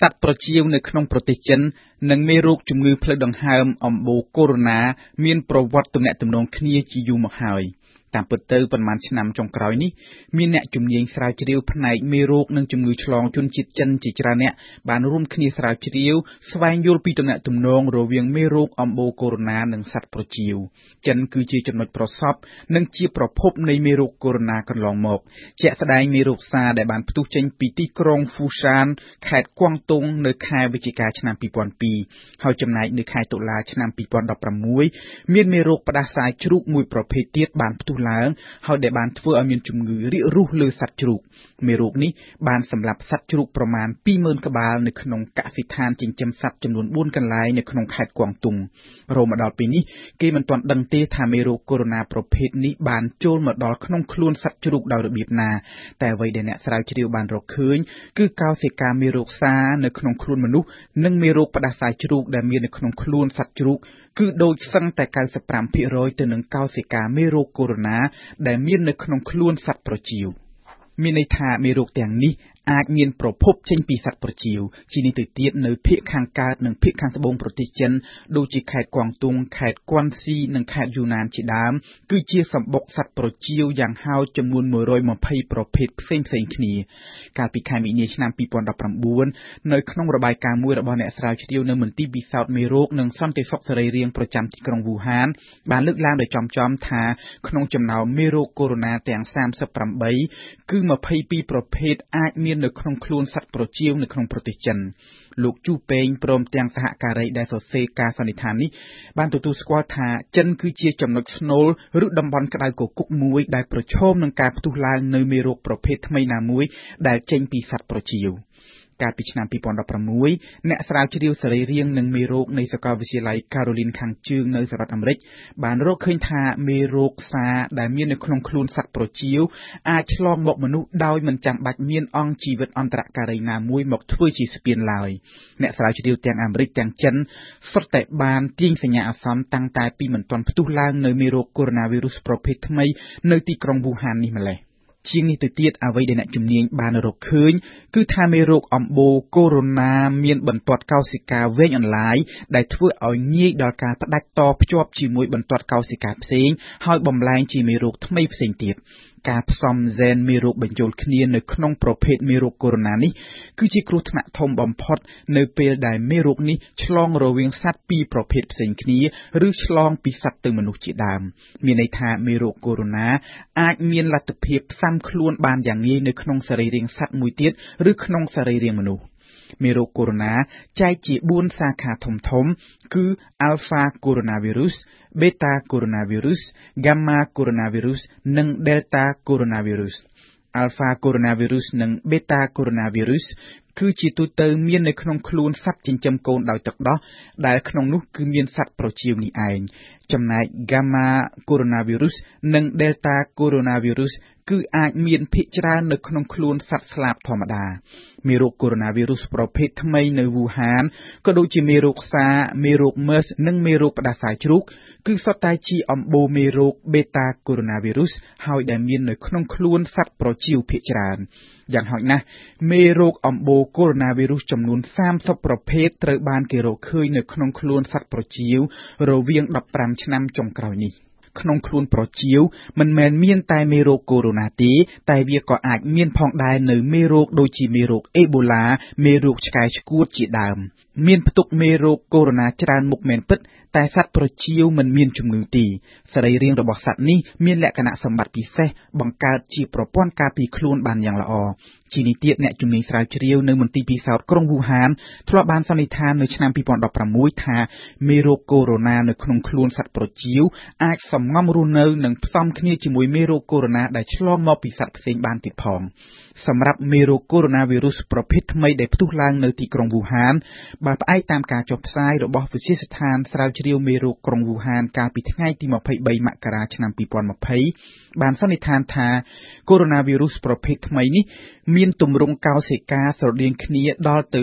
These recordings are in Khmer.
សត្វប្រចៀវនៅក្នុងប្រទេសចិន និងមេរោគជំងឺផ្លូវដង្ហើម អំបូរកូវីដ -19 មានប្រវត្តិទំនាក់ទំនងគ្នាជាយូរមកហើយ។ តាមពិតទៅប៉ុន្មានឆ្នាំចុងក្រោយនេះមានអ្នកជំនាញស្រាវជ្រាវផ្នែកមេរោគនិងជំងឺឆ្លងជនជាតិចិនជាច្រើនអ្នកបានរួមគ្នាស្រាវជ្រាវស្វែងយល់ពីទំនាក់ទំនងរវាងមេរោគអំបូរកូវីដ -19 និងសត្វប្រចៀវចិនគឺជាចំណុចប្រសព្វនិងជាប្រភពនៃមេរោគកូវីដ -19 កន្លងមក ជាក់ស្ដែងមេរោគសាដែលបានផ្ទុះចេញពីទីក្រុងហ្វូសានខេត្តគួងតុងនៅខែវិច្ឆិកាឆ្នាំ2002ហើយចំណែកនៅខែតុលាឆ្នាំ2016មានមេរោគផ្ដាសាយជ្រូកមួយប្រភេទទៀតបានផ្ទុះឡើងហើយដែលបានធ្វើឲ្យមានជំងឺរាករូសលើសត្វជ្រូកមេរោគនេះបានសម្លាប់សត្វជ្រូកប្រមាណ20000ក្បាលនៅក្នុងកសិដ្ឋានចិញ្ចឹមសត្វចំនួន4កន្លែងនៅក្នុងខេត្តគួងតុងរហូតមកដល់ពេលនេះគេមិនទាន់ដឹងទេថាមេរោគកូវីដ -19 ប្រភេទនេះបានចូលមកដល់ក្នុងខ្លួនសត្វជ្រូកដោយរបៀបណា តែអ្វីដែលអ្នកស្រាវជ្រាវបានរកឃើញគឺកោសិកាមេរោគសានៅក្នុងខ្លួនមនុស្សនិងមេរោគផ្ដាសាយជ្រូកដែលមាននៅក្នុងខ្លួនសត្វជ្រូក គឺដូចសឹងតែ95%ទៅនឹងកោសិកាមេរោគកូវីដ -19 ដែលមាននៅក្នុងខ្លួនសត្វប្រចៀវ មានន័យថា មេរោគទាំងនេះ អាចមានប្រភពចេញពីសត្វប្រចៀវជានេះទៅទៀតនៅភាគខាងកើតនិងភាគខាងត្បូងប្រទេសចិន ដូចជាខេត្តគួងតុងខេត្តគួនស៊ីនិងខេត្តយូណានជាដើម គឺជាសម្បុកសត្វប្រចៀវយ៉ាងហោចចំនួន120ប្រភេទផ្សេងៗគ្នា កាលពីខែមីនាឆ្នាំ2019នៅក្នុងរបាយការណ៍មួយរបស់អ្នកស្រាវជ្រាវនៅមន្ទីរពិសោធន៍មេរោគនិងសន្តិសុខសរីរាង្គប្រចាំទីក្រុងវូហាន បានលើកឡើងដោយចំចំថាក្នុងចំណោមមេរោគកូវីដ -19 ទាំង38គឺ22ប្រភេទអាចមាននៅក្នុងខ្លួនសត្វប្រចៀវនៅក្នុងប្រទេសចិនលោកជូពែងព្រមទាំងសហការីដែលសរសេរការសន្និដ្ឋាននេះបានទទួលស្គាល់ថាចិនគឺជាចំណុចស្នូលឬតំបន់ក្តៅគគុកមួយដែលប្រឈមនឹងការផ្ទុះឡើងនៃមេរោគប្រភេទថ្មីណាមួយដែលចេញពីសត្វប្រចៀវ។ កាលពីឆ្នាំ2016អ្នកស្រាវជ្រាវសរីរាង្គនិងមេរោគនៃសាកលវិទ្យាល័យ Caroline ខាងជើងនៅសហរដ្ឋអាមេរិកបានរកឃើញថាមេរោគសាដែលមាននៅក្នុងខ្លួនសត្វប្រចៀវអាចឆ្លងមកមនុស្សដោយមិនចាំបាច់មានអង្គជីវិតអន្តរការីណាមួយមកធ្វើជាស្ពានឡើយអ្នកស្រាវជ្រាវទាំងអាមេរិកទាំងចិនសុទ្ធតែបានទាញសញ្ញាអាសន្នតាំងតែពីមិនទាន់ផ្ទុះឡើងនៅមេរោគកូវីដ -19 ប្រភេទថ្មីនៅទីក្រុងវូហាននេះម្ល៉េះ ជាងនេះទៅទៀតអ្វីដែលអ្នកជំនាញបានរកឃើញ គឺថាមេរោគអំបូរកូវីដ -19 មានបន្ទាត់កោសិកាវែងអន្លាយដែលធ្វើឲ្យងាយដល់ការផ្ដាច់តភ្ជាប់ជាមួយបន្ទាត់កោសិកាផ្សេង ហើយបំលែងជាមេរោគថ្មីផ្សេងទៀត ការផ្សំហ្សែនមេរោគបញ្ចូលគ្នានៅក្នុងប្រភេទមេរោគកូវីដ -19 នេះ គឺជាគ្រោះថ្នាក់ធំបំផុត នៅពេលដែលមេរោគនេះឆ្លងរវាងសត្វពីរប្រភេទផ្សេងគ្នា ឬឆ្លងពីសត្វទៅមនុស្សជាដើម មានន័យថាមេរោគកូវីដ -19 អាចមានលទ្ធភាពផ្សាំខ្លួនបានយ៉ាងងាយនៅក្នុងសរីរាង្គសត្វមួយទៀត ឬក្នុងសរីរាង្គមនុស្ស មេរោគកូវីដ -19 ចែកជា4សាខាធំៗគឺ Alpha Coronavirus Beta Coronavirus Gamma Coronavirus និង Delta Coronavirus Alpha Coronavirus និង Beta Coronavirus គឺជាទូទៅមាននៅក្នុងខ្លួនសត្វចិញ្ចឹមកូនដោយទឹកដោះដែលក្នុងនោះគឺមានសត្វប្រចៀវនេះឯងចំណែក Gamma Coronavirus និង Delta Coronavirus គឺអាចមានភាគច្រើននៅក្នុងខ្លួនសត្វស្លាបធម្មតាមេរោគកូវីដ -19 ប្រភេទថ្មីនៅវូហានក៏ដូចជាមេរោគសាមេរោគ MERS និងមេរោគផ្ដាសាយជ្រូក គឺសុទ្ធតែជាអំបូរមេរោគ Beta Coronavirus ហើយដែលមាននៅក្នុងខ្លួនសត្វប្រចៀវភាគច្រើនយ៉ាងហោចណាស់មេរោគអំបូរកូវីដ -19 ចំនួន30ប្រភេទត្រូវបានគេរកឃើញនៅក្នុងខ្លួនសត្វប្រចៀវរវាង15ឆ្នាំចុងក្រោយនេះ ក្នុងខ្លួនប្រចៀវមិនមែនមានតែមេរោគកូវីដ -19 ទេ តែវាក៏អាចមានផងដែរនៅមេរោគដូចជាមេរោគអេបូឡា មេរោគឆ្កែឆ្កួតជាដើម មានផ្ទុកមេរោគកូវីដ -19 ច្រើនមុខមែនពិត តែសត្វប្រចៀវមិនមានជំងឺទេ សរីរាង្គរបស់សត្វនេះមានលក្ខណៈសម្បត្តិពិសេសបង្កើតជាប្រព័ន្ធការពារខ្លួនបានយ៉ាងល្អ ជានេះទៀតអ្នកជំនាញស្រាវជ្រាវនៅមន្ទីរពិសោធន៍ក្រុងវូហានធ្លាប់បានសន្និដ្ឋាននៅឆ្នាំ2016ថាមេរោគកូវីដ -19 នៅក្នុងខ្លួនសត្វប្រចៀវអាចសំងំរស់នៅនិងផ្សំគ្នាជាមួយមេរោគកូវីដ -19 ដែលឆ្លងមកពីសត្វផ្សេងបានទៀតផងសម្រាប់មេរោគកូវីដ -19 ប្រភេទថ្មីដែលផ្ទុះឡើងនៅទីក្រុងវូហានបើផ្អែកតាមការចុះផ្សាយរបស់វិទ្យាស្ថានស្រាវជ្រាវមេរោគក្រុងវូហានកាលពីថ្ងៃទី23មករាឆ្នាំ2020បានសន្និដ្ឋានថាកូវីដ -19 ប្រភេទថ្មីនេះមានទម្រង់កោសិកាស្រដៀងគ្នាដល់ទៅ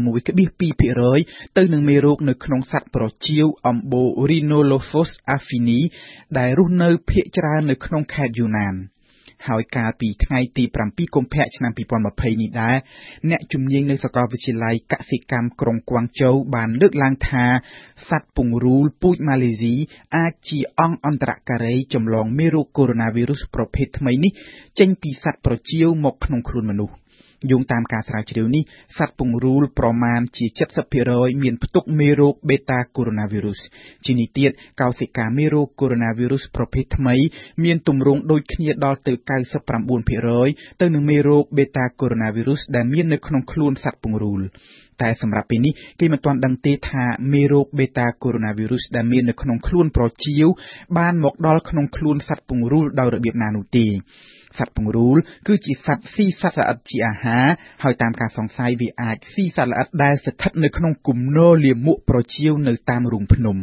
96.2%ទៅនឹងមេរោគនៅក្នុងសត្វប្រចៀវអំបូរ Rhinolophus afini ដែលរស់នៅភាគច្រើននៅក្នុងខេត្តយូណាន។ ហើយកាលពីថ្ងៃទី7កុម្ភៈឆ្នាំ2020នេះដែរអ្នកជំនាញនៅសាកលវិទ្យាល័យកសិកម្មក្រុងគួងជូវបានលើកឡើងថាសត្វពង្រូលពូជម៉ាឡេស៊ីអាចជាអង្គអន្តរការីចម្លងមេរោគកូវីដ -19 ប្រភេទថ្មីនេះចេញពីសត្វប្រចៀវមកក្នុងខ្លួនមនុស្ស យោងតាមការស្រាវជ្រាវនេះសត្វពង្រូលប្រមាណជា70%មានផ្ទុកមេរោគ Beta Coronavirus ជានេះទៀតកោសិកាមេរោគ Coronavirus ប្រភេទថ្មី មានទម្រង់ដូចគ្នាដល់ទៅ99%ទៅនឹងមេរោគ Beta Coronavirus ដែលមាននៅក្នុងខ្លួនសត្វពង្រូលតែសម្រាប់ពេលនេះគេមិនទាន់ដឹងទេថាមេរោគ Beta Coronavirus ដែលមាននៅក្នុងខ្លួនប្រចៀវបានមកដល់ក្នុងខ្លួនសត្វពង្រូលដោយរបៀបណានោះទេ សត្វពង្រូល គឺជាសត្វស៊ីសត្វល្អិតជាអាហារ ហើយតាមការសង្ស័យវាអាចស៊ីសត្វល្អិតដែលស្ថិតនៅក្នុងគំនរលាមកប្រចៀវនៅតាមរូងភ្នំ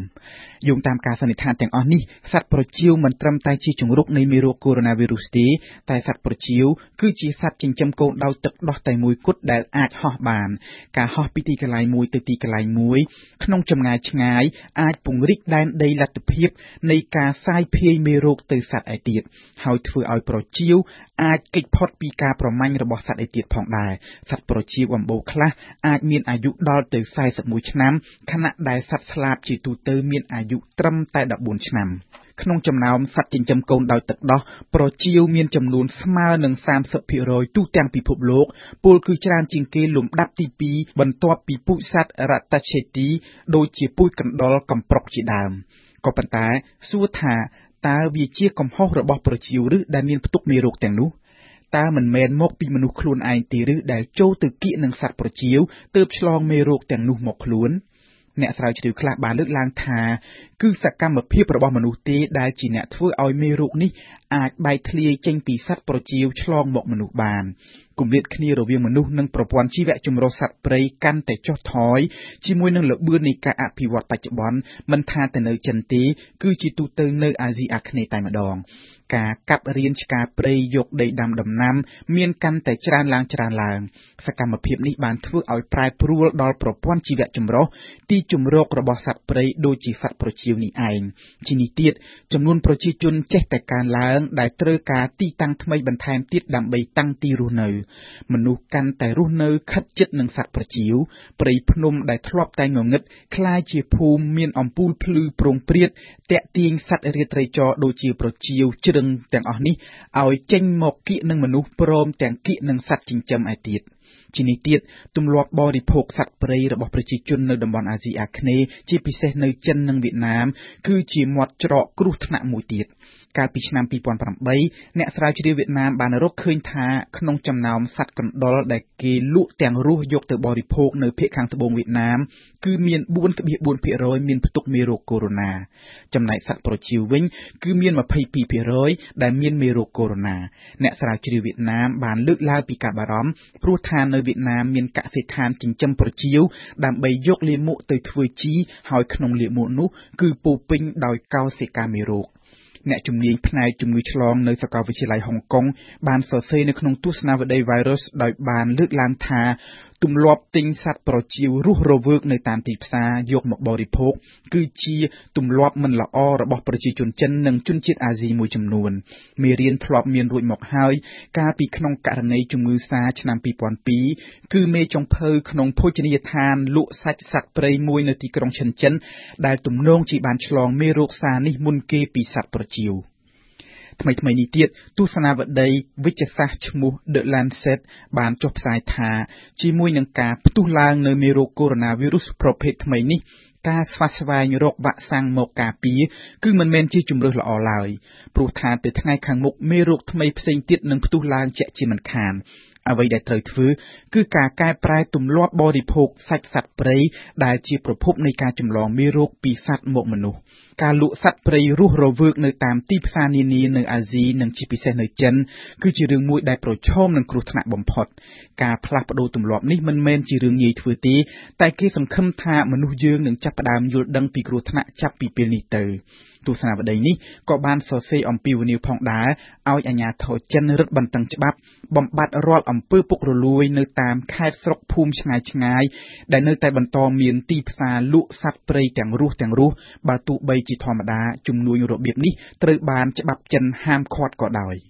យោងតាមការសន្និដ្ឋានទាំងអស់នេះ សត្វប្រចៀវមិនត្រឹមតែជាជង្រុកនៃមេរោគកូវីដ -19 ទេ តែសត្វប្រចៀវគឺជាសត្វចិញ្ចឹមកូនដោយទឹកដោះតែមួយគត់ដែលអាចហោះបាន ការហោះពីទីកន្លែងមួយទៅទីកន្លែងមួយ ក្នុងចម្ងាយឆ្ងាយអាចពង្រីកដែនដីលទ្ធភាពនៃការសាយភាយមេរោគទៅសត្វឯទៀតហើយធ្វើឲ្យប្រចៀវអាចគេចផុតពីការប្រមាញ់របស់សត្វឯទៀតផងដែរសត្វប្រចៀវអំបូរខ្លះអាចមានអាយុដល់ទៅ41ឆ្នាំខណៈដែលសត្វស្លាបជាទូទៅមានអាយុត្រឹមតែ14ឆ្នាំ ក្នុងចំណោមសត្វចិញ្ចឹមកូនដោយទឹកដោះ ប្រចៀវមានចំនួនស្មើនឹង30%ទូទាំងពិភពលោក ពលគឺច្រើនជាងគេលំដាប់ទី2បន្ទាប់ពីពូជសត្វ Ratacheti ដូចជាពូជកណ្ដុរកំប្រុកជាដើមក៏ប៉ុន្តែសួរថាតើវាជាកំហុសរបស់ប្រចៀវឬដែលមានផ្ទុកមេរោគទាំងនោះតើមិនមែនមកពីមនុស្សខ្លួនឯងទេឬដែលចូលទៅគៀកនឹងសត្វប្រចៀវទើបឆ្លងមេរោគទាំងនោះមកខ្លួន។ អ្នកស្រាវជ្រាវខ្លះបានលើកឡើងថា គឺសកម្មភាពរបស់មនុស្សទេដែលជាអ្នកធ្វើឲ្យមេរោគនេះ អាចបែកធ្លាយចេញពីសត្វប្រចៀវឆ្លងមកមនុស្សបានគម្លាតគ្នារវាងមនុស្សនិងប្រព័ន្ធជីវៈចម្រុះសត្វព្រៃកាន់តែចុះថយជាមួយនឹងល្បឿននៃការអភិវឌ្ឍបច្ចុប្បន្នមិនថាតែនៅចិនទេ គឺជាទូទៅនៅអាស៊ីអាគ្នេយ៍តែម្ដង ការកាប់រានឆ្ការព្រៃយកដីដាំដំណាំ មានកាន់តែច្រើនឡើងច្រើនឡើង សកម្មភាពនេះបានធ្វើឲ្យប្រែប្រួលដល់ប្រព័ន្ធជីវៈចម្រុះទីជម្រករបស់សត្វព្រៃដូចជាសត្វប្រចៀវនេះឯងជានេះទៀតចំនួនប្រជាជនចេះតែកើនឡើងដែលត្រូវការទីតាំងថ្មីបន្ថែមទៀតដើម្បីតាំងទីរស់នៅមនុស្សកាន់តែរស់នៅខិតជិតនឹងសត្វប្រចៀវព្រៃភ្នំដែលធ្លាប់តែងងឹតคล้ายជាភូមិមានអំពូលភ្លឺប្រងព្រាតតាក់ទាញសត្វរាត្រីចរដូចជាប្រចៀវជ្រឹងទាំងអស់នេះឲ្យចេញមកគៀកនឹងមនុស្សព្រមទាំងគៀកនឹងសត្វចិញ្ចឹមឯទៀតជានេះទៀតទម្លាប់បរិភោគសត្វព្រៃរបស់ប្រជាជននៅតំបន់អាស៊ីអាគ្នេយ៍ជាពិសេសនៅចិននិងវៀតណាមគឺជាមាត់ច្រកគ្រោះថ្នាក់មួយទៀត។ កាលពីឆ្នាំ2008អ្នកស្រាវជ្រាវវៀតណាមបានរកឃើញថាក្នុងចំណោមសត្វកណ្ដុរដែលគេលក់ទាំងរស់យកទៅបរិភោគនៅភាគខាងត្បូងវៀតណាម គឺមាន 4.4%មានផ្ទុកមេរោគកូវីដ -19 ចំណែកសត្វប្រចៀវវិញ គឺមាន 22%ដែលមានមេរោគកូវីដ -19 អ្នកស្រាវជ្រាវវៀតណាមបានលើកឡើងពីការបារម្ភព្រោះថានៅវៀតណាមមានកសិដ្ឋានចិញ្ចឹមប្រចៀវដើម្បីយកលាមកទៅធ្វើជី ហើយក្នុងលាមកនោះ គឺពោពេញដោយកោសិកាមេរោគ អ្នកជំនាញផ្នែកជំងឺឆ្លងនៅសាកលវិទ្យាល័យហុងកុងបានសរសេរនៅក្នុងទស្សនាវដ្តី Virus ដោយបានលើកឡើងថា ទម្លាប់ទិញសត្វប្រចៀវរស់រវើកនៅតាមទីផ្សារយកមកបរិភោគគឺជាទម្លាប់មិនល្អរបស់ប្រជាជនចិននិងជនជាតិអាស៊ីមួយចំនួនមេរៀនធ្លាប់មានរួចមកហើយ កាលពីក្នុងករណីជំងឺសាឆ្នាំ2002គឺមេចុងភៅក្នុងភោជនីយដ្ឋានលក់សាច់សត្វព្រៃមួយនៅទីក្រុងឈិនចិន ដែលទំនងជាបានឆ្លងមេរោគសានេះមុនគេពីសត្វប្រចៀវ។ ថ្មីថ្មីនេះទៀតទស្សនាវដ្តីវិទ្យាសាស្ត្រឈ្មោះ The Lancet បានចុះផ្សាយថាជាមួយនឹងការផ្ទុះឡើងនៅមេរោគកូវីដ -19 ប្រភេទថ្មីនេះការស្វាស្វែងរកវ៉ាក់សាំងមកការពារគឺមិនមែនជាជម្រើសល្អឡើយព្រោះថាទៅថ្ងៃខាងមុខមេរោគថ្មីផ្សេងទៀតនឹងផ្ទុះឡើងជាក់ជាមិនខាន អ្វីដែលត្រូវធ្វើ គឺការកែប្រែទម្លាប់បរិភោគសាច់សត្វព្រៃដែលជាប្រភពនៃការចម្លងមេរោគពីសត្វមកមនុស្សការលក់សត្វព្រៃរស់រវើកនៅតាមទីផ្សារនានានៅអាស៊ីនិងជាពិសេសនៅចិន គឺជារឿងមួយដែលប្រឈមនឹងគ្រោះថ្នាក់បំផុត ការផ្លាស់ប្ដូរទម្លាប់នេះមិនមែនជារឿងងាយធ្វើទេតែគេសង្ឃឹមថាមនុស្សយើងនឹងចាប់ផ្ដើមយល់ដឹងពីគ្រោះថ្នាក់ចាប់ពីពេលនេះទៅ ទស្សនាវដ្តីនេះក៏បានសរសេរអំពីវនីវផងដែរឲ្យអាជ្ញាធរចិនរឹតបន្តឹងច្បាប់ បំបត្តិរាល់អំពើពុករលួយនៅតាមខេត្តស្រុកភូមិឆ្ងាយឆ្ងាយដែលនៅតែបន្តមានទីផ្សារលក់សត្វព្រៃទាំងរស់ទាំងរស់បើទោះបីជាធម្មតាជំនួញរបៀបនេះត្រូវបានច្បាប់ចិនហាមឃាត់ក៏ដោយ។